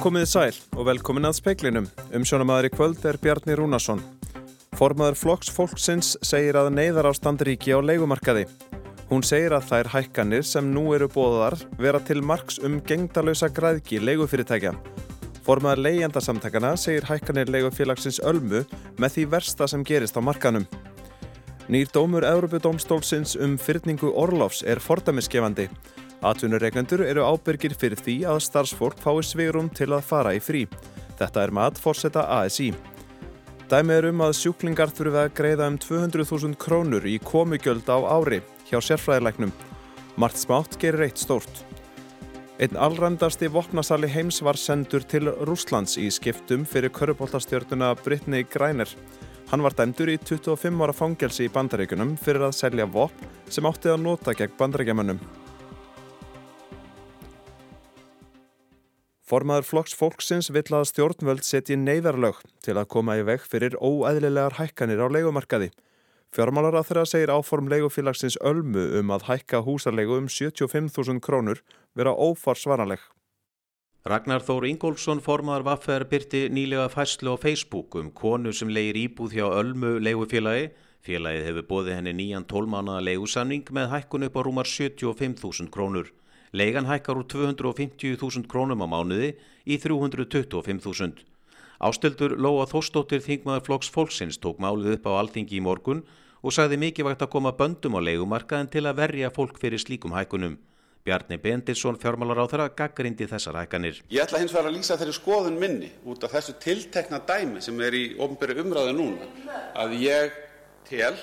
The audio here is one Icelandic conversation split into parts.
Komiði sæl og velkomin að speiklinum. Umsjónamaður í kvöld er Bjarni Rúnarsson. Formaður Flokks Fólksins segir að neyðar ástand ríki á leikumarkaði. Hún segir að þær hækkanir sem nú eru bóðar vera til marks um gengdalösa græðki leigufyrirtækja. Formaður leyendasamtakana segir hækkanir leigufélagsins Ölmu með því versta sem gerist á markanum. Nýr dómur Európudómstólsins um fyrningu Orlofs er fordamiskefandi. Atvinnureikendur eru ábyrgir fyrir því að starfsfólk fái svigurum til að fara í frí. Þetta er mat fórseta ASI. Dæmi er um að sjúklingar þurfi að greiða um 200.000 krónur í komugjöld á ári hjá sérfræðilegnum. Mart smátt gerir eitt stórt. Einn allræmdasti vopnasali heims var sendur til Rúslands í skiptum fyrir körupoltastjörnuna Brittany Greiner. Hann var dæmdur í 25 ára fangelsi í bandaríkunum fyrir að selja vopn sem átti að nota gegn bandaríkjamönnum. Formaður flokks fólksins vill að stjórnvöld setji neyðarlög til að koma í veg fyrir óæðilegar hækkanir á leikumarkaði. Fjármálar að þeirra segir áform leigufélagsins Ölmu um að hækka húsarlegu um 75.000 krónur vera ófarsvaranleg. Ragnar Þór Ingólfsson formaður Vaffer byrti nýlega fæslu á Facebook um konu sem leir íbúð hjá Ölmu leigufélagi. Félagið hefur bóðið henni nýjan tólmánaða leigusanning með hækkun upp á rúmar 75.000 krónur. Leigan hækkar úr 250.000 krónum á mánuði í 325.000. Ástildur Lóa Þóstóttir Þingmaður Flokks Fólksins tók málið upp á alþingi í morgun og sagði mikilvægt að koma böndum á leigumarkaðin til að verja fólk fyrir slíkum hækkunum. Bjarni Bendilsson, fjármálar á þeirra, gaggrindi þessar hækkanir. Ég ætla hins vegar að lýsa þeirri skoðun minni út af þessu tiltekna dæmi sem er í ofnbyrju umræðu núna að ég tel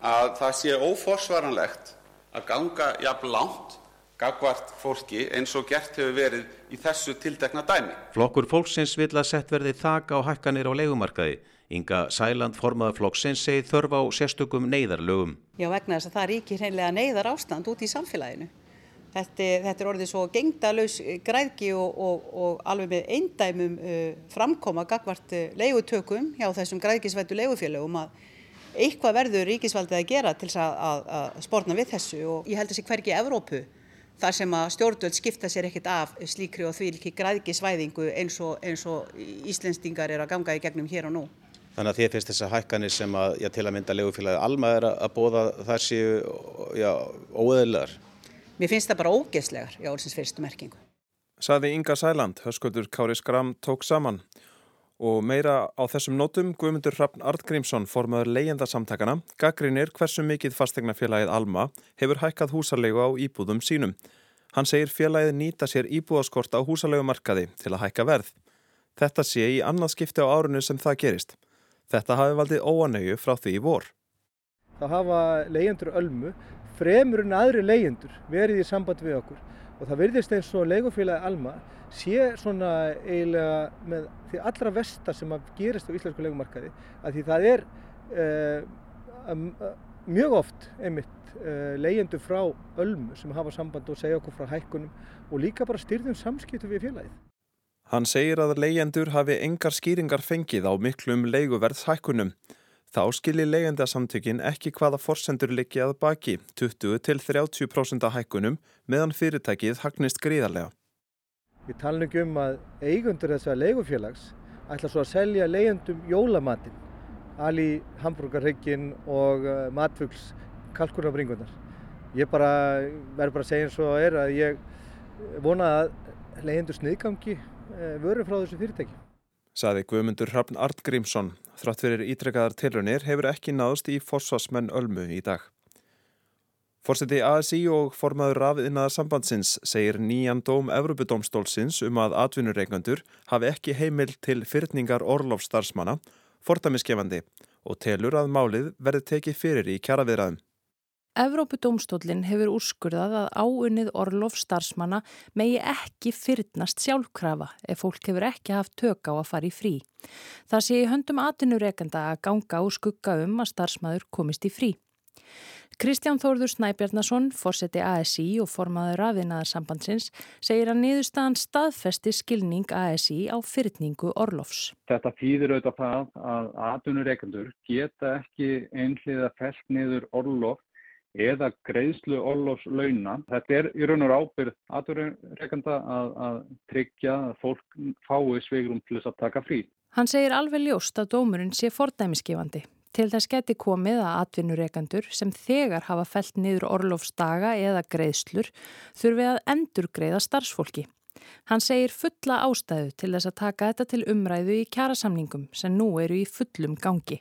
að það sé óforsvaranlegt að ganga jafn langt gagvart fólki eins og gert hefur verið í þessu tiltekna dæmi. Flokkur fólksins vil að sett verði þak á hækkanir á leikumarkaði. Inga Sæland formaða flokksins segið þörf á sérstökum neyðarlögum. Já vegna þess að það ríkir hreinlega neyðar ástand út í samfélaginu. Þetta, þetta er orðið svo gengdalaus græðki og, og, og alveg með eindæmum uh, framkoma gagvart uh, leigutökum hjá þessum græðkisvættu leigufélögum að eitthvað verður ríkisvaldið að gera til að, að, að spórna við þessu og ég held að þessi hvergi Evrópu þar sem að stjórnvöld skipta sér ekkert af slíkri og þvílki græðkisvæðingu eins og, eins og Íslendingar er að ganga í gegnum hér og nú. Þannig að þið finnst þessar hækkanir sem að, já, til að mynda legufélagið Alma er að bóða þar séu, já, óeðlar? Mér finnst það bara ógeðslegar, já, orðsins fyrstu merkingu. Saði Inga Sæland, höskuldur Kári Skram tók saman. Og meira á þessum nótum, Guðmundur Hrafn Artgrímsson, formaður leyendasamtakana, gaggrinir hversu mikið fastegnafélagið Alma hefur hækkað húsalegu á íbúðum sínum. Hann segir félagið nýta sér íbúðaskort á húsalegumarkaði til að hækka verð. Þetta sé í annað skipti á árunni sem það gerist. Þetta hafi valdið óanauju frá því í vor. Það hafa leyendur Ölmu, fremur en aðri leyendur, verið í samband við okkur og það verðist eins og leigufélagi Alma sé svona eiginlega með því allra versta sem að gerist á íslensku leikumarkaði að því það er uh, mjög oft einmitt uh, leyendur frá Ölmu sem hafa samband og segja okkur frá hækkunum og líka bara styrðum samskiptu við félagið. Hann segir að leyendur hafi engar skýringar fengið á miklum leiguverðshækkunum. Þá skilir leyendasamtökin ekki hvaða forsendur liggja að baki 20-30% hækkunum meðan fyrirtækið hagnist gríðarlega. Við talum ekki um að eigundur þessa leigufélags ætla svo að selja leyendum jólamatinn, ali hambúrgarryggin og uh, matfugs kalkunabringunar. Ég bara verður bara að segja eins og er að ég vona að leyendur sniðgangi uh, vöru frá þessu fyrirtæki. Saði Guðmundur Hrafn Artgrímsson, þrátt fyrir ítrekkaðar tilraunir hefur ekki náðust í forsvarsmenn Ölmu í dag. Fórseti ASI og formaður rafiðinnaðar sambandsins segir nýjan dóm Evropudómstólsins um að atvinnureikandur hafi ekki heimil til fyrtningar orlofstarfsmanna, fortamiskefandi og telur að málið verði tekið fyrir í kjaraviðraðum. Evrópudómstólinn hefur úrskurðað að áunnið orlof starfsmanna megi ekki fyrtnast sjálfkrafa ef fólk hefur ekki haft tök á að fara í frí. Það sé í höndum atvinnureikenda að ganga og skugga um að starfsmæður komist í frí. Kristján Þórður Snæbjarnason, fórseti ASI og formaður rafinnaðarsambandsins, segir að niðurstaðan staðfesti skilning ASI á fyrtningu orlofs. Þetta þýðir auðvitað það að atvinnureikendur geta ekki einhliða fælt niður orlof eða greiðslu orlofslauna. Þetta er í raun og ábyrð aðurreikanda að, að tryggja að fólk fái sveigrum til þess að taka frí. Hann segir alveg ljóst að dómurinn sé fordæmiskefandi. Til þess geti komið að atvinnureikandur sem þegar hafa felt niður orlofsdaga eða greiðslur þurfi að endur greiða starfsfólki. Hann segir fulla ástæðu til þess að taka þetta til umræðu í kjærasamningum sem nú eru í fullum gangi.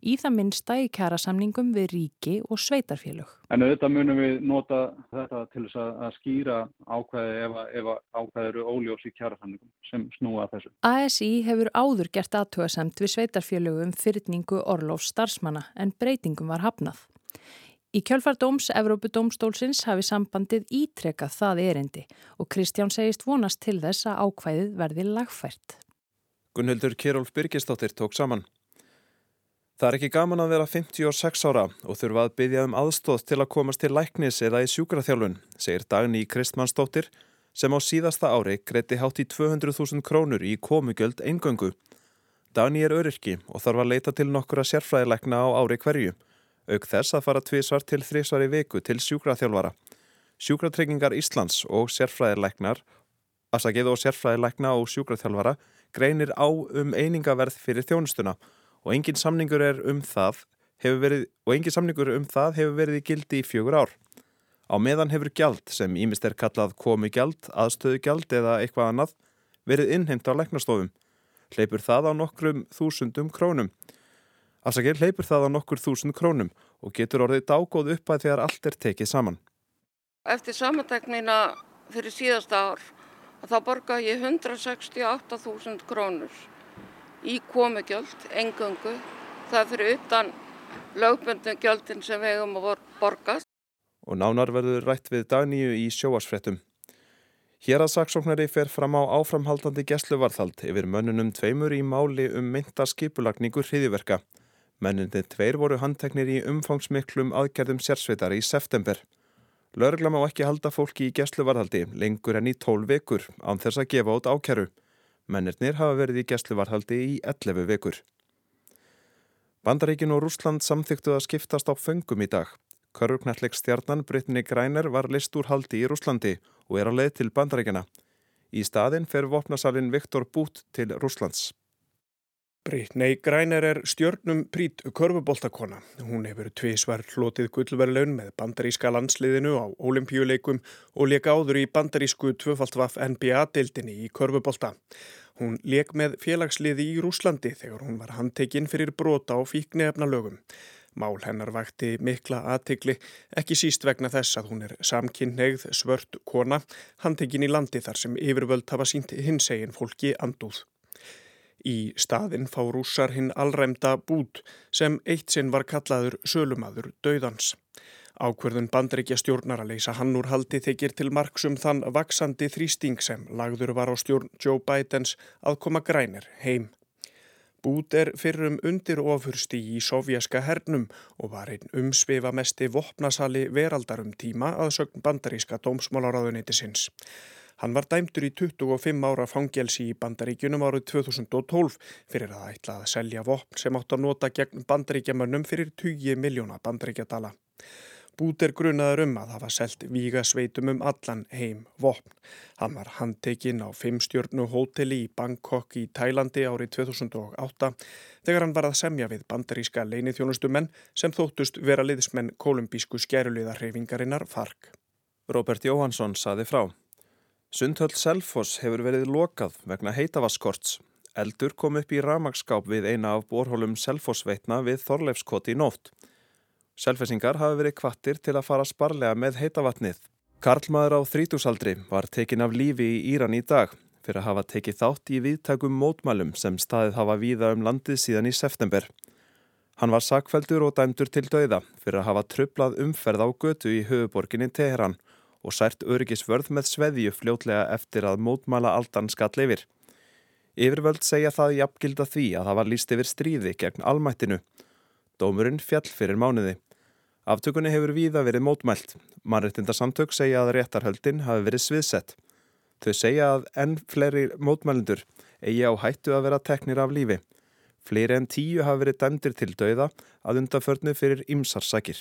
Í það minnsta í kjærasamningum við ríki og sveitarfélög. En auðvitað munum við nota þetta til þess að skýra ákvæði ef, ef ákvæði eru óljós í kjærasamningum sem snúa þessu. ASI hefur áður gert aðtöðasemt við sveitarfélögum fyrtningu orlof starfsmanna en breytingum var hafnað. Í kjölfardóms Evrópudómstólsins hafi sambandið ítrekað það erindi og Kristján segist vonast til þess að ákvæðið verði lagfært. Gunnhildur Kjærólf Birgisdóttir tók saman. Það er ekki gaman að vera 56 ára og þurfa að byggja um aðstóð til að komast til læknis eða í sjúkraþjálfun, segir Dagni Kristmannsdóttir sem á síðasta ári greiti hátt í 200.000 krónur í komugjöld eingöngu. Dagni er öryrki og þarf að leita til nokkura sérfræðilegna á ári hverju auk þess að fara tvísvar til þrísvar í viku til sjúkraþjálfara. Sjúkratryggingar Íslands og sérfræðilegnar, afsakið og sérfræðilegna og sjúkraþjálfara greinir á um einingaverð fyrir þjónustuna og engin samningur er um það hefur verið, og engin samningur um það hefur verið í gildi í fjögur ár. Á meðan hefur gjald sem ímist er kallað komu gjald, aðstöðu gjald eða eitthvað annað verið innheimt á leiknastofum. Hleypur það á nokkrum þúsundum krónum. Afsakir hleypur það á nokkur þúsund krónum og getur orðið dágóð upp að þegar allt er tekið saman. Eftir samanteknina fyrir síðasta ár þá borga ég 168.000 krónur í komugjöld, engöngu. Það fyrir utan lögbundum gjöldin sem við hefum að borga. Og nánar verður rætt við dagníu í sjóasfrettum. Hér að saksóknari fer fram á áframhaldandi gæsluvarðhald yfir mönnunum tveimur í máli um mynda skipulagningu hriðiverka. Mennindi tveir voru handteknir í umfangsmiklum aðgerðum sérsveitar í september. Lörgla má ekki halda fólki í gæsluvarhaldi lengur enn í tól vekur án þess að gefa út ákjæru. Mennirnir hafa verið í gæsluvarhaldi í 11 vekur. Bandaríkin og Rúsland samþyktu að skiptast á föngum í dag. Körvknalleg stjarnan Brittany Greiner var list úr haldi í Rúslandi og er á leið til Bandaríkina. Í staðin fer vopnasalinn Viktor Bút til Rúslands. Brittany Griner er stjörnum prít körfuboltakona. Hún hefur tvísvar hlotið gullverðlaun með bandaríska landsliðinu á olimpíuleikum og leik áður í bandarísku tvöfaldvaf NBA-dildinni í körfubolta. Hún leik með félagsliði í Rúslandi þegar hún var handtekinn fyrir brota á fíknefna lögum. Mál hennar vakti mikla aðtegli, ekki síst vegna þess að hún er samkynneigð svört kona, handtekinn í landi þar sem yfirvöld hafa sínt hinsegin fólki andúð. Í staðinn fá rússar hinn allræmda bút sem eitt sinn var kallaður sölumadur döðans. Ákverðun bandreikja stjórnar að leysa hann úr haldi þykir til marksum þann vaksandi þrýsting sem lagður var á stjórn Joe Bidens að koma grænir heim. Bút er fyrrum undir ofursti í sovjaska hernum og var einn umsvifa mesti vopnasali veraldarum tíma að sögn bandaríska dómsmálaráðuniti sinns. Hann var dæmtur í 25 ára fangelsi í bandaríkjunum árið 2012 fyrir að ætla að selja vopn sem átt að nota gegn bandaríkjamönnum fyrir 20 miljóna bandaríkjadala. Bút er grunaður um að hafa selgt víga sveitum um allan heim vopn. Hann var handtekinn á fimmstjörnu hóteli í Bangkok í Tælandi árið 2008 þegar hann var að semja við bandaríska leinithjónustumenn sem þóttust vera liðsmenn kolumbísku skæruliðarhefingarinnar FARC. Robert Jóhansson saði frá. Sundhöll Selfoss hefur verið lokað vegna heitavaskorts. Eldur kom upp í ramagskáp við eina af borhólum Selfossveitna við Þorleifskoti í nótt. Selfessingar hafi verið kvattir til að fara sparlega með heitavatnið. Karlmaður á þrítúsaldri var tekin af lífi í Íran í dag fyrir að hafa tekið þátt í viðtækum mótmælum sem staðið hafa víða um landið síðan í september. Hann var sakveldur og dæmdur til dauða fyrir að hafa trublað umferð á götu í höfuborginni Teheran og sært öryggisvörð með sveðju fljótlega eftir að mótmæla aldan skall yfir. Yfirvöld segja það í apgilda því að það var líst yfir stríði gegn almættinu. Dómurinn fjall fyrir mánuði. Aftökunni hefur víða verið mótmælt. Mannrettindarsamtök segja að réttarhöldin hafi verið sviðsett. Þau segja að enn fleiri mótmælendur eigi á hættu að vera teknir af lífi. Fleiri en tíu hafi verið dæmdir til dauða að undaförnu fyrir ymsarsakir.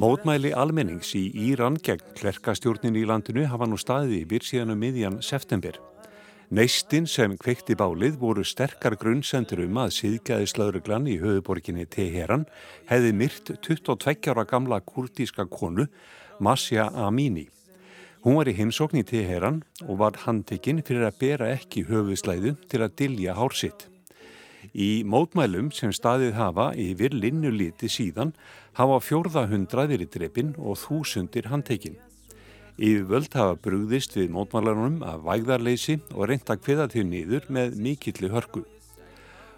Mótmæli almennings í Íran gegn klerkastjórnin í landinu hafa nú staðið yfir síðan um miðjan september. Neistinn sem kveikti bálið voru sterkar grunnsendur um að síðgæðislauruglan í höfuborginni Teheran hefði myrt 22 ára gamla kurtíska konu Masja Amini. Hún var í heimsókn í Teheran og var handtekinn fyrir að bera ekki höfuslæðu til að dilja hársitt. Í mótmælum sem staðið hafa yfir linnuliti síðan hafa fjórða hundra verið drefin og þúsundir handtekinn. Yfirvöld hafa brúðist við mótmælarunum af vægðarleysi og reynda hviða þau niður með mikilli hörku.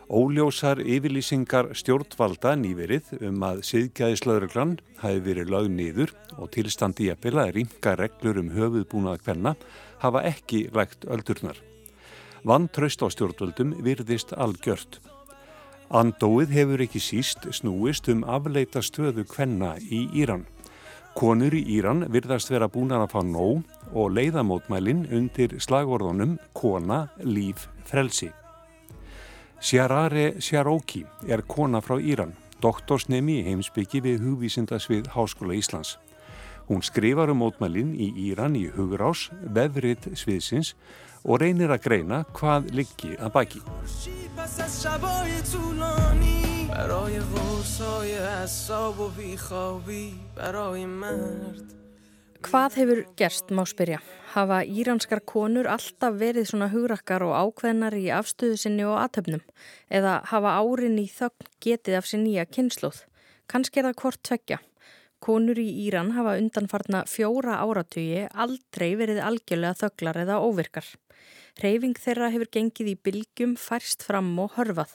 Óljósar yfirlýsingar stjórnvalda nýverið um að siðgæðislauruglan hafi verið lög niður og tilstandi í að ringa reglur um höfuðbúnað hvenna hafa ekki lægt öldurnar. Vantraust á stjórnvöldum virðist algjört. Andóið hefur ekki síst snúist um afleita stöðu kvenna í Íran. Konur í Íran virðast vera búinar að fá nóg og leiðamótmælin undir slagorðunum Kona, Líf, Frelsi. Sjarare Sjaróki er kona frá Íran, doktorsnemi í heimsbyggi við hugvísindasvið Háskóla Íslands. Hún skrifar um mótmælin í Íran í hugrás, vefrið sviðsins og reynir að greina hvað liggi að baki. Hvað hefur gerst má spyrja? Hafa íranskar konur alltaf verið svona hugrakkar og ákveðnar í afstöðu sinni og aðtöfnum? Eða hafa árin í þögn getið af sér nýja kynnslóð? Kanski er það hvort tvekja? Konur í Íran hafa undanfarna fjóra áratugi aldrei verið algjörlega þögglar eða óvirkar. Reyfing þeirra hefur gengið í bylgjum, færst fram og hörfað.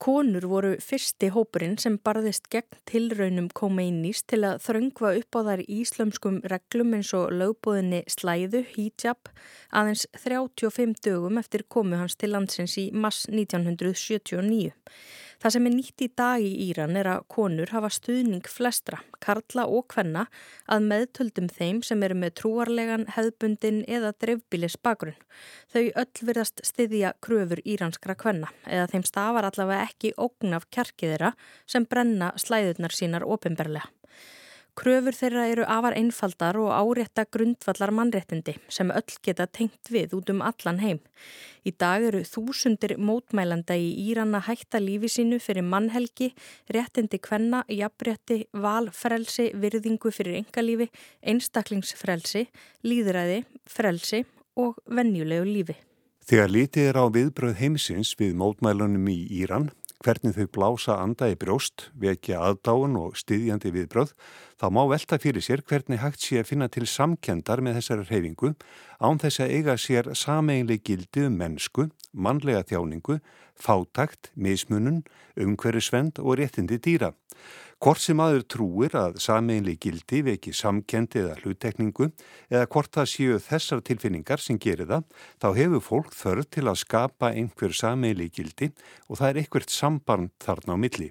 Konur voru fyrsti hópurinn sem barðist gegn tilraunum Khomeinis til að þröngva upp á þær íslömskum reglum eins og lögbóðinni slæðu, hijab, aðeins 35 dögum eftir komu hans til landsins í mass 1979. Það sem er nýtt í dag í Íran er að konur hafa stuðning flestra, karla og kvenna, að meðtöldum þeim sem eru með trúarlegan, hefðbundin eða dreifbílis bakgrunn. Þau öll virðast styðja kröfur íranskra kvenna eða þeim stafar allavega ekki ógn af kjarkiðira sem brenna slæðurnar sínar ofinberlega. Kröfur þeirra eru afar einfaldar og árétta grundvallar mannréttindi sem öll geta tengt við út um allan heim. Í dag eru þúsundir mótmælanda í Íranna hætta lífi sínu fyrir mannhelgi, réttindi kvenna, jafnrétti, valfrelsi, virðingu fyrir engalífi, einstaklingsfrelsi, líðræði, frelsi og vennjulegu lífi. Þegar litið er á viðbröð heimsins við mótmælunum í Íran, hvernig þau blása anda í brjóst, vekja aðdáun og styðjandi viðbröð, þá má velta fyrir sér hvernig hægt sé að finna til samkendar með þessari reyfingu án þess að eiga sér sameinleg gildi um mennsku, mannlega þjáningu, fátakt, mismunun, umhverjusvend og réttindi dýra. Hvort sem aður trúir að sameinli gildi veki samkendi eða hlutekningu eða hvort það séu þessar tilfinningar sem gerir það, þá hefur fólk þörð til að skapa einhver sameinli gildi og það er einhvert samband þarna á milli.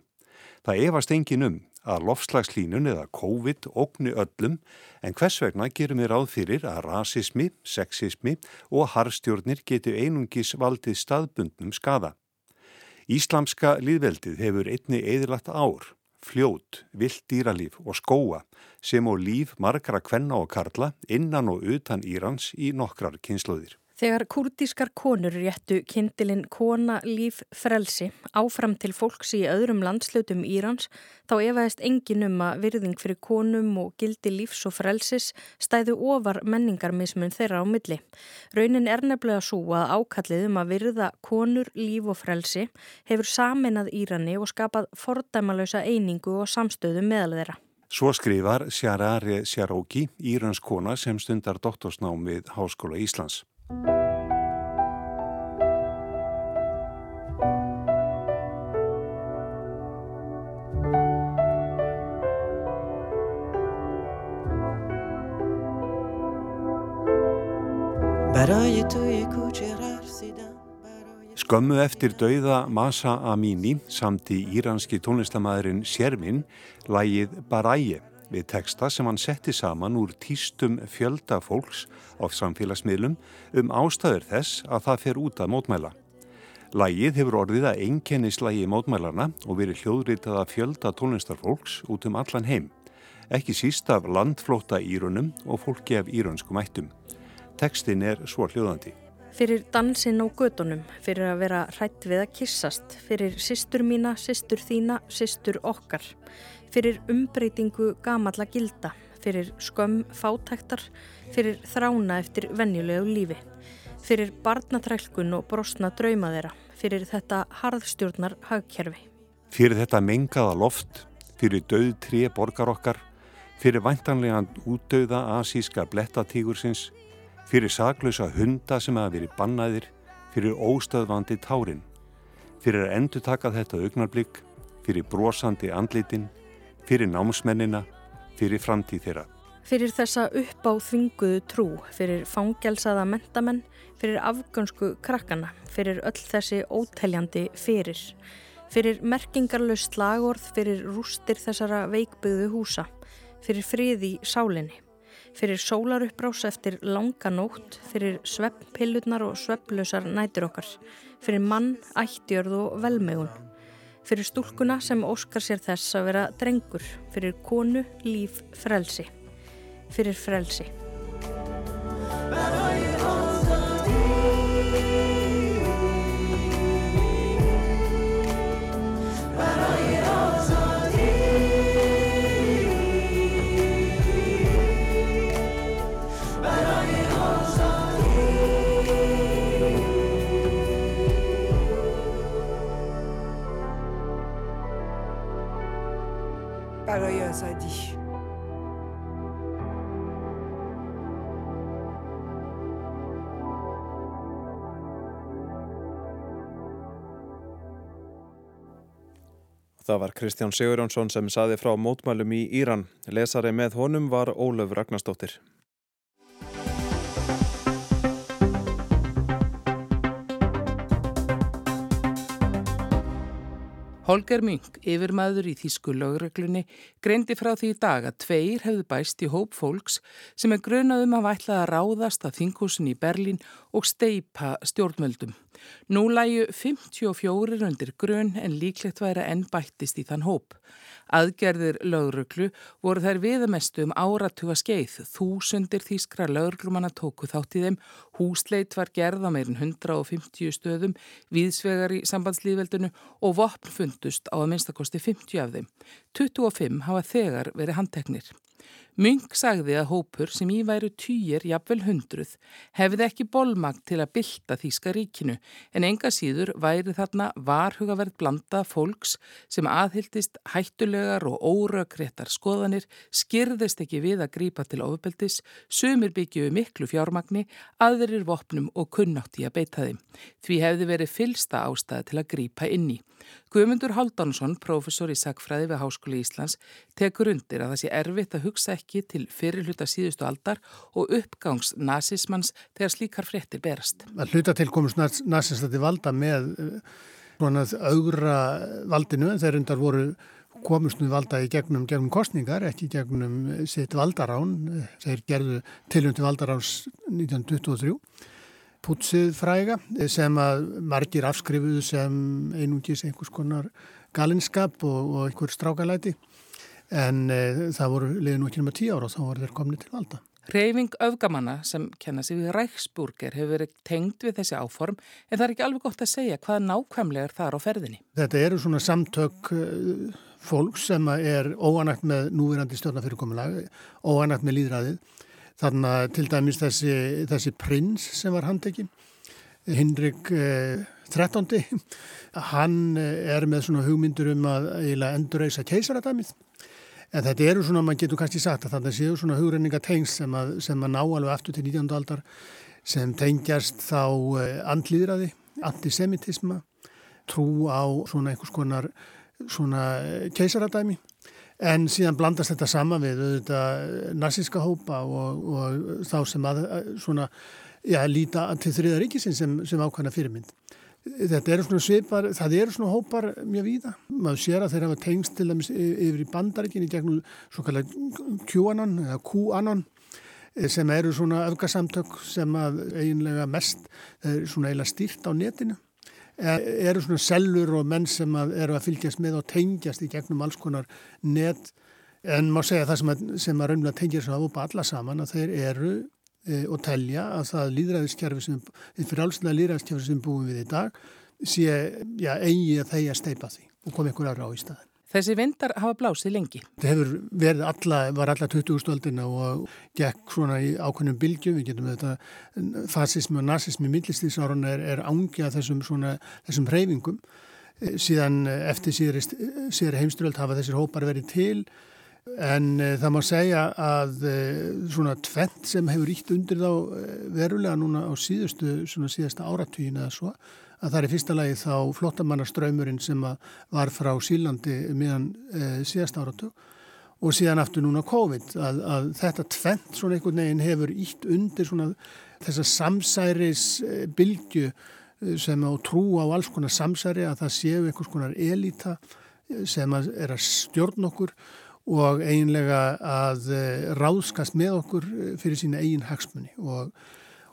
Það efast engin um að lofslagslínun eða COVID ógni öllum en hvers vegna gerum við ráð fyrir að rasismi, sexismi og harfstjórnir getur einungis valdið staðbundnum skada. Íslamska líðveldið hefur einni eðlagt ár fljót, vilt dýralíf og skóa sem og líf margra kvenna og karla innan og utan Írans í nokkrar kynsluðir. Þegar kurdískar konur réttu kindilinn Kona líf frelsi áfram til fólks í öðrum landslutum Írans þá efaðist engin um að virðing fyrir konum og gildi lífs og frelsis stæðu ofar menningarmismun þeirra á milli. Raunin er nefnilega svo að ákallið um að virða konur, líf og frelsi hefur saminað Írani og skapað fordæmalösa einingu og samstöðu meðal þeirra. Svo skrifar Sjarari Sjaróki, Írans kona sem stundar doktorsnám við Háskóla Íslands. Skömmu eftir dauða Masa Amini samt í íranski tónlistamæðurinn Sjermin lægið Baraye við texta sem hann setti saman úr týstum fjölda fólks á samfélagsmiðlum um ástæður þess að það fer út að mótmæla. Lægið hefur orðið að einkennislægi mótmælarna og verið hljóðritað að fjölda tónlistarfólks út um allan heim. Ekki síst af landflóta írunum og fólki af írönskum ættum. Tekstin er svo hljóðandi. Fyrir dansinn á gödunum, fyrir að vera hrætt við að kissast, fyrir sýstur mína, sýstur þína, sýstur okkar, fyrir umbreytingu gamalla gilda, fyrir skömm fátæktar, fyrir þrána eftir venjulegu lífi fyrir barnatrælkun og brosna drauma þeirra, fyrir þetta harðstjórnar hagkerfi. Fyrir þetta mengaða loft, fyrir döð tré borgar okkar, fyrir væntanlegan útdauða asíska blettatígursins, fyrir saklausa hunda sem hafa verið bannaðir, fyrir óstöðvandi tárin, fyrir að endur taka þetta augnarblikk, fyrir brosandi andlitin, fyrir námsmennina, fyrir framtíð þeirra. Fyrir þessa upp á þvinguðu trú, fyrir fangelsaða mentamenn, fyrir afgönsku krakkana, fyrir öll þessi óteljandi fyrir, fyrir merkingarlaust slagorð, fyrir rústir þessara veikbyggðu húsa, fyrir frið í sálinni, fyrir sólarupprás eftir langa nótt, fyrir svepppillunar og svepplösar nætur okkar, fyrir mann, ættjörð og velmegun, fyrir stúlkuna sem óskar sér þess að vera drengur, fyrir konu, líf, frelsi fyrir frelsi. ça a dit. Það var Kristján Sigurjónsson sem saði frá mótmælum í Íran. Lesari með honum var Ólöf Ragnarstóttir. Holger Münk, yfirmaður í Þísku lögreglunni, greindi frá því í dag að tveir hefðu bæst í hóp fólks sem er grunaðum að vætla að ráðast að þinghúsin í Berlín og steipa stjórnmöldum. Nú læju 54 undir grunn en líklegt væri enn bættist í þann hóp. Aðgerðir lögruglu voru þær viðamestu um áratuga skeið. Þúsundir þýskra lögruglumanna tóku þátt í þeim. Húsleit var gerð á meirin 150 stöðum, viðsvegar í sambandslíðveldinu og vopn fundust á að minnstakosti 50 af þeim. 25 hafa þegar verið handteknir. Münk sagði að hópur sem í væru týjir, jafnvel hundruð, hefði ekki bólmagt til að bylta Þíska ríkinu en enga síður væri þarna varhugaverð blanda fólks sem aðhyldist hættulegar og órökréttar skoðanir, skyrðist ekki við að grípa til ofubeldis, sumir byggjuðu miklu fjármagni, aðverir vopnum og kunnátti að beita þeim. Því hefði verið fylsta ástæði til að grípa inni. Guðmundur Haldánsson, professor í sagfræði við Háskóli Íslands, tekur undir að það sé erfitt að hugsa ekki til fyrirluta síðustu aldar og uppgangs nazismans þegar slíkar fréttir berast. Að hluta til komast nazistati valda með eh, svona augra valdinu en þeir undar voru komust nú valda í gegnum, gegnum kostningar, ekki gegnum sitt valdarán, þeir gerðu tilundi valdaráns 1923 putsið fræga sem að margir afskrifuðu sem einungis einhvers konar galinskap og, og einhver strákalæti en e, það voru liðin út í náma tíu ára og þá voru þeir komni til valda. Reyfing öfgamanna sem kenna sig við Ræksburger hefur verið tengd við þessi áform en það er ekki alveg gott að segja hvaða nákvæmlega er þar á ferðinni. Þetta eru svona samtök eh, fólks sem er óanægt með núverandi stjórnafyrirkomulag, óanægt með líðræðið Þannig að til dæmis þessi, þessi prins sem var handekinn, Hinrik eh, 13. Hann eh, er með svona hugmyndur um að endurreysa keisaradæmið. En þetta eru svona, maður getur kannski sagt að þetta séu svona hugrenningatengs sem að, sem að ná alveg aftur til 19. aldar sem tengjast þá eh, andlýðraði, antisemitisma, trú á svona einhvers konar svona eh, keisaradæmi En síðan blandast þetta sama við narsíska hópa og, og þá sem að svona, já, líta til þriða ríkisin sem, sem ákvæmna fyrirmynd. Þetta eru svona svipar, það eru svona hópar mjög víða. Maður sér að þeir hafa tengst til dæmis yfir í bandaríkinni gegnum svo kallar QAnon eða QAnon sem eru svona öfgasamtök sem að eiginlega mest er svona eiginlega stýrt á netinu eru svona sellur og menn sem að eru að fylgjast með og tengjast í gegnum alls konar net en má segja það sem að, sem að raunlega tengjast á alla saman að þeir eru e, og telja að það líðræðiskerfi sem, fyrir allslega líðræðiskerfi sem búum við í dag sé, já, eigi að þeia steipa því og koma ykkur aðra á í staðin. Þessi vindar hafa blásið lengi. Það hefur verið alla, var alla 20. stöldina og gekk svona í ákveðnum bylgjum, við getum þetta, fasismi og nazismi millistíðsárun er, er ángjað þessum svona, þessum reyfingum. Eh, síðan eftir síðar heimströld hafa þessir hópar verið til en e, það má segja að e, svona tvent sem hefur ítt undir þá verulega núna á síðustu, svona síðasta áratvíin eða svo að það er fyrsta lagi þá flottamannaströymurinn sem var frá Sílandi meðan e, síðast áratug og síðan aftur núna COVID. Að, að þetta tvent svona einhvern veginn hefur ítt undir svona þessa samsæris bylgu e, sem á trú á alls konar samsæri að það séu einhvers konar elita sem að er að stjórn okkur og eiginlega að e, ráðskast með okkur fyrir sína eigin hagsmunni og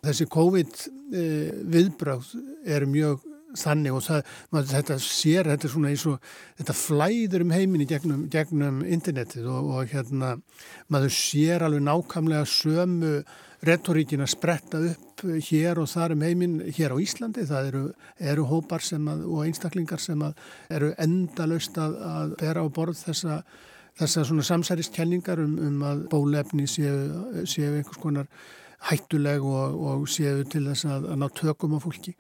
Þessi COVID eh, viðbráð er mjög þannig og það, maður, þetta sér, þetta er svona eins og þetta flæður um heiminni gegnum, gegnum internetið og, og hérna maður sér alveg nákvæmlega sömu retoríkin að spretta upp hér og þar um heiminn hér á Íslandi. Það eru, eru hópar að, og einstaklingar sem eru endalöst að, að bera á borð þessa, þessa samsæriskenningar um, um að bólefni séu, séu einhvers konar hættuleg og, og séu til þess að, að ná tökum á fólki.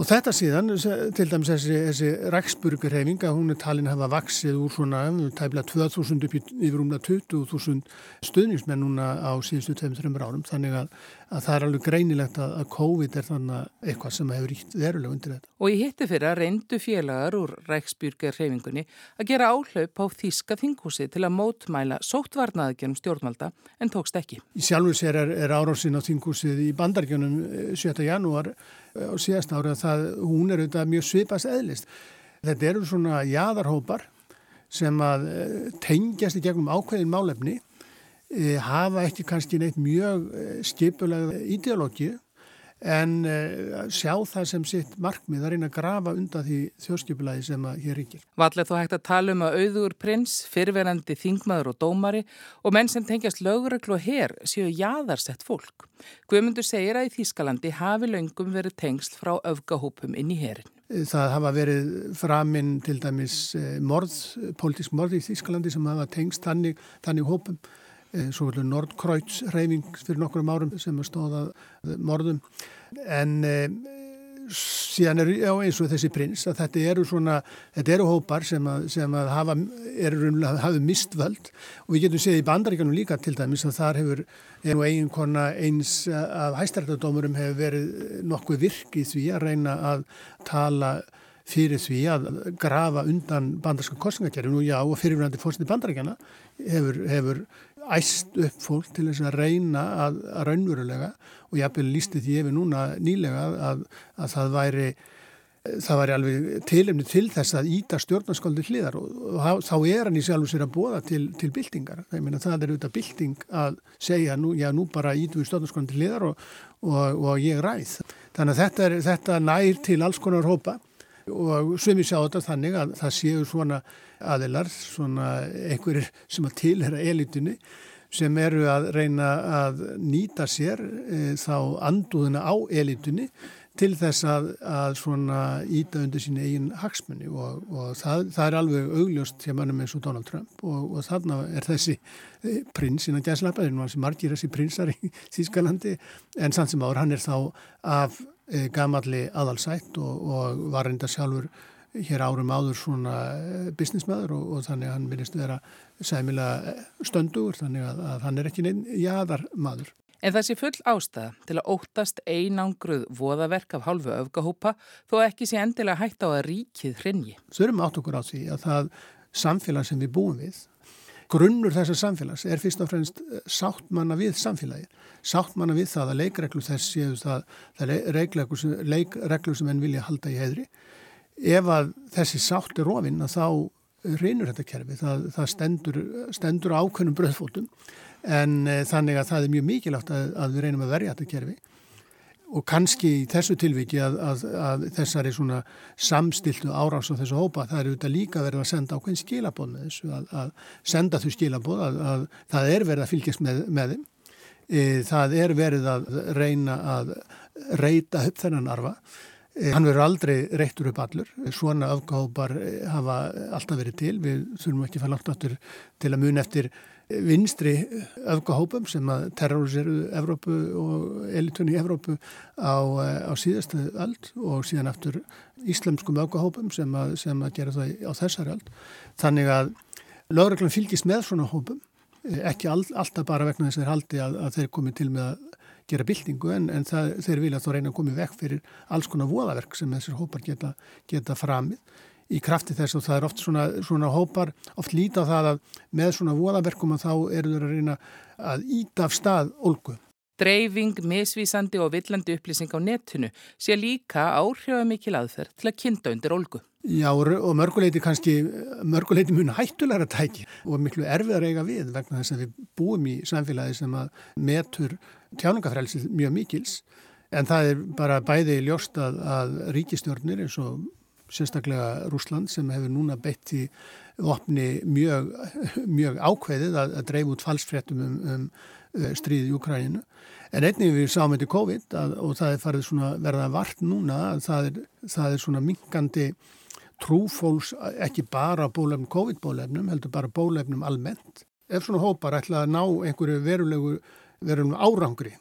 Og þetta síðan, til dæmis þessi, þessi ræksburgerhefinga, hún er talin að hafa vaksið úr svona tæmla 2000 upp yfir umla 20.000 stuðningsmenn núna á síðustu 2-3 árum. Þannig að, að það er alveg greinilegt að, að COVID er þannig eitthvað sem hefur ríkt verulega undir þetta. Og ég hitti fyrir að reyndu félagar úr ræksburgerhefingunni að gera áhlaup á Þíska þinghúsi til að mótmæla sóttvarnaðgjörnum stjórnvalda en tókst ekki. Í sjálfur sér er, er árásin á þinghúsið í bandargjörnum 7. Eh, janúar á síðast ára það, hún er auðvitað mjög svipast eðlist. Þetta eru svona jæðarhópar sem að eh, tengjast í gegnum ákveðin málefni, eh, hafa ekki kannski neitt mjög eh, skipulega ideológi en uh, sjá það sem sitt markmið að reyna að grafa undan því þjóðskipulagi sem að hér ríkir. Vallið þú hægt að tala um að auður prins, fyrverandi þingmaður og dómari og menn sem tengjast lögreglu og hér séu jáðarsett fólk. Guðmundur segir að í Þískalandi hafi löngum verið tengst frá öfgahópum inn í herin. Það hafa verið framinn til dæmis eh, morð, politísk morð í Þískalandi sem hafa tengst þannig, þannig hópum Eh, svo verður Nordkreuz reyfing fyrir nokkrum árum sem er stóðað morðum. En e, síðan er já, eins og þessi prins að þetta eru svona, þetta eru hópar sem að, sem að hafa, eru hafa mistvöld og við getum séð í bandaríkanum líka til dæmis að þar hefur einu eiginkonna eins af hæstarættadómurum hefur verið nokkuð virkið því að reyna að tala fyrir því að grafa undan bandarska kostningakerfinu og já og fyrirvændi fórstundi bandaríkjana hefur, hefur æst upp fólk til þess að reyna að, að raunverulega og ég hafði lístið því yfir núna nýlega að, að það væri það væri alveg tilumni til þess að íta stjórnarskóldi hliðar og, og þá er hann í sjálf og sér að bóða til, til byltingar. Það er auðvitað bylting að segja nú, já nú bara ítum við stjórnarskóldi hliðar og, og, og ég ræð. Þannig að þetta, er, þetta nær til alls konar hópa og svimi sjá þetta þannig að það séu svona aðilar, svona einhverjir sem að tilhera elitunni sem eru að reyna að nýta sér e, þá anduðina á elitunni til þess að, að svona íta undir sín eigin hagsmunni og, og það, það er alveg augljóst hjá mannum eins og Donald Trump. Og, og þarna er þessi e, prins innan alveg margir þessi prinsar í Þískalandi en samt sem áður hann er þá af gamalli aðalsætt og, og var reynda sjálfur hér árum áður svona eh, businessmaður og, og þannig að hann minnist vera sæmilega eh, stöndugur þannig að, að hann er ekki neinn jæðar maður. En þessi full ástæða til að óttast einangruð voðaverk af hálfu öfgahópa þó ekki sé endilega hægt á að ríkið hrinji. Þurfum átt okkur á því að það samfélag sem við búum við, grunnur þessar samfélags er fyrst og fremst eh, sáttmanna við samfélagi. Sáttmanna við það að leikreglu þess séu það, það leikreglu sem, leikreglu sem enn vilja halda í heidri ef að þessi sátt er rofinn að þá reynur þetta kerfi, það, það stendur, stendur ákveðnum bröðfótum en e, þannig að það er mjög mikilvægt að, að við reynum að verja þetta kerfi og kannski í þessu tilviki að, að, að þessari svona samstiltu árás á þessu hópa það eru þetta líka verið að senda ákveðin skilabóð með þessu að, að senda þau skilabóð að það er verið að fylgjast með, með þeim. E, það er verið að reyna að reyta upp þennan arfa. E, hann verður aldrei reyttur upp allur. Svona afgáðbar hafa alltaf verið til. Við þurfum ekki að fara langt áttur til að mun eftir vinstri öfgahópum sem að terroriseru Evrópu og elitunni í Evrópu á, eh, á síðastu öll og síðan aftur íslamskum öfgahópum sem að, sem að gera það á þessari öll. Þannig að lögreglum fylgist með svona hópum, eh, ekki all, alltaf bara vegna þess að þeir haldi að, að þeir komi til með að gera byltingu en, en það, þeir vilja þá reyna að komi vekk fyrir alls konar voðaverk sem þessir hópar geta, geta framið í krafti þess og það er oft svona, svona hópar, oft líta á það að með svona voðaverkum að þá eru þeir að reyna að íta af stað olgu. Dreifing, misvísandi og villandi upplýsing á netinu sé líka áhrifamikil aðferð til að kynnta undir olgu. Já og mörguleiti kannski, mörguleiti muni hættulegra tæki og miklu erfiðar eiga við vegna þess að við búum í samfélagi sem að metur tjánungafrælsið mjög mikils en það er bara bæði ljóst að, að ríkistjórnir eins og sérstaklega Rúsland sem hefur núna beitt í opni mjög, mjög ákveðið að, að dreif út falsfréttum um, um uh, stríðið í Ukræninu. En einnig við sáum þetta í COVID að, og það er farið svona verða vart núna að það er, það er svona minkandi trúfólks ekki bara bólefnum COVID-bólefnum, heldur bara bólefnum almennt. Ef svona hópar ætla að ná einhverju verulegu, verulegu árangri,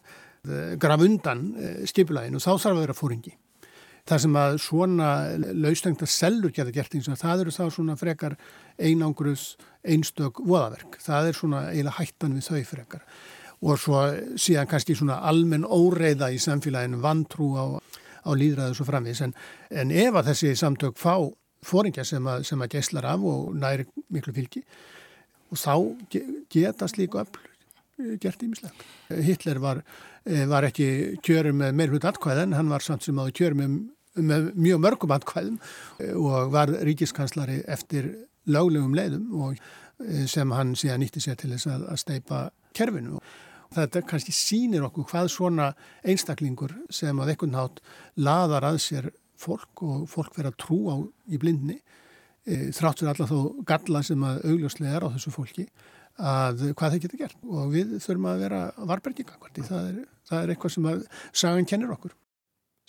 eh, graf undan eh, skipulæginu, þá þarf að vera fóringi. Það sem að svona laustengta sellur geta gert eins og það eru þá svona frekar einangruðs einstök voðaverk. Það er svona eiginlega hættan við þau frekar. Og svo síðan kannski svona almenn óreiða í samfélaginu vantrú á, á líðræðu svo framvís. En, en ef að þessi samtök fá fóringja sem að, að geyslar af og næri miklu fylgi og þá geta slíku öll gert ímislega. Hitler var Eh, var ekki kjörum með meirhund atkvæðan, hann var samt sem áður kjörum með, með mjög mörgum atkvæðum eh, og var ríkiskanslari eftir löglegum leiðum eh, sem hann síðan nýtti sér til þess að, að steipa kerfinu. Þetta kannski sínir okkur hvað svona einstaklingur sem á ekkun nátt laðar að sér fólk og fólk verður að trú á í blindni þráttur allar þó galla sem að augljóslega er á þessu fólki að hvað þeir geta gert og við þurfum að vera varberginga það það er eitthvað sem að sagan kennir okkur.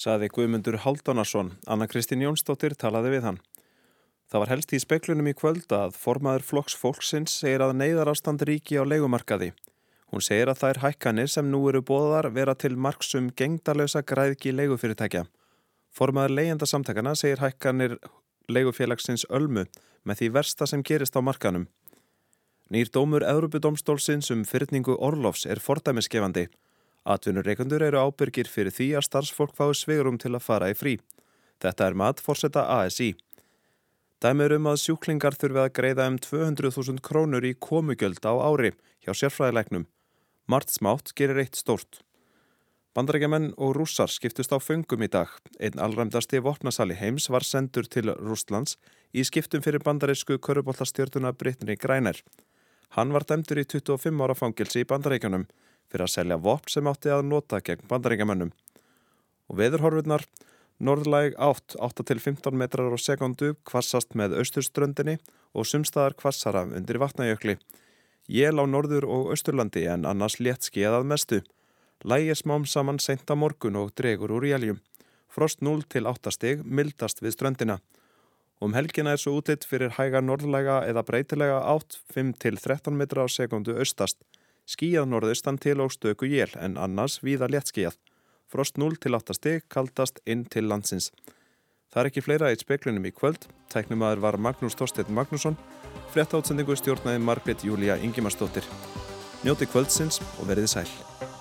Saði Guðmundur Haldunarsson, Anna Kristín Jónsdóttir talaði við hann. Það var helst í speklunum í kvöld að formaður flokks fólksins segir að neyðarástand ríki á leikumarkaði. Hún segir að er hækkanir sem nú eru bóðar vera til marksum gengdalösa græðki leigufyrirtækja. Formaður leyenda samtakana segir hækkanir leigufélagsins ölmu með því versta sem gerist á markanum. Nýr dómur Európudómstólsins um fyrtningu Orlofs er fordæmiskefandi. Atvinnureikundur eru ábyrgir fyrir því að starfsfólk fái sveigurum til að fara í frí. Þetta er mat fórseta ASI. Dæmir um að sjúklingar þurfi að greiða um 200.000 krónur í komugjöld á ári hjá sérfræðilegnum. Mart smátt gerir eitt stórt. Bandarækjaman og rússar skiptust á föngum í dag. Einn allræmdasti vopnasali heims var sendur til Rústlands í skiptum fyrir bandarísku körubóltastjörnuna Brittany Greiner. Hann var dæmdur í 25 ára fangilsi í bandaríkjunum fyrir að selja vopn sem átti að nota gegn bandaríkjamönnum. Og veðurhorfurnar, norðlæg átt 8-15 metrar á sekundu kvassast með austurströndinni og sumstaðar kvassara undir vatnajökli. Jél á norður og austurlandi en annars létt skeiðað mestu. Lægir smám saman seinta morgun og dregur úr jæljum. Frost 0 til 8 stig mildast við ströndina. Um helgina er svo útlitt fyrir hæga norðlega eða breytilega átt 5-13 metra á sekundu austast. Skíjað norðaustan til og stöku jél en annars víða léttskíjað. Frost 0-8 stig kaldast inn til landsins. Það er ekki fleira eitt speklunum í kvöld. Tæknumadur var Magnús Þorstein Magnússon. Frett átsendingu stjórnaði Margret Júlia Ingimarsdóttir. Njóti kvöldsins og verið sæl.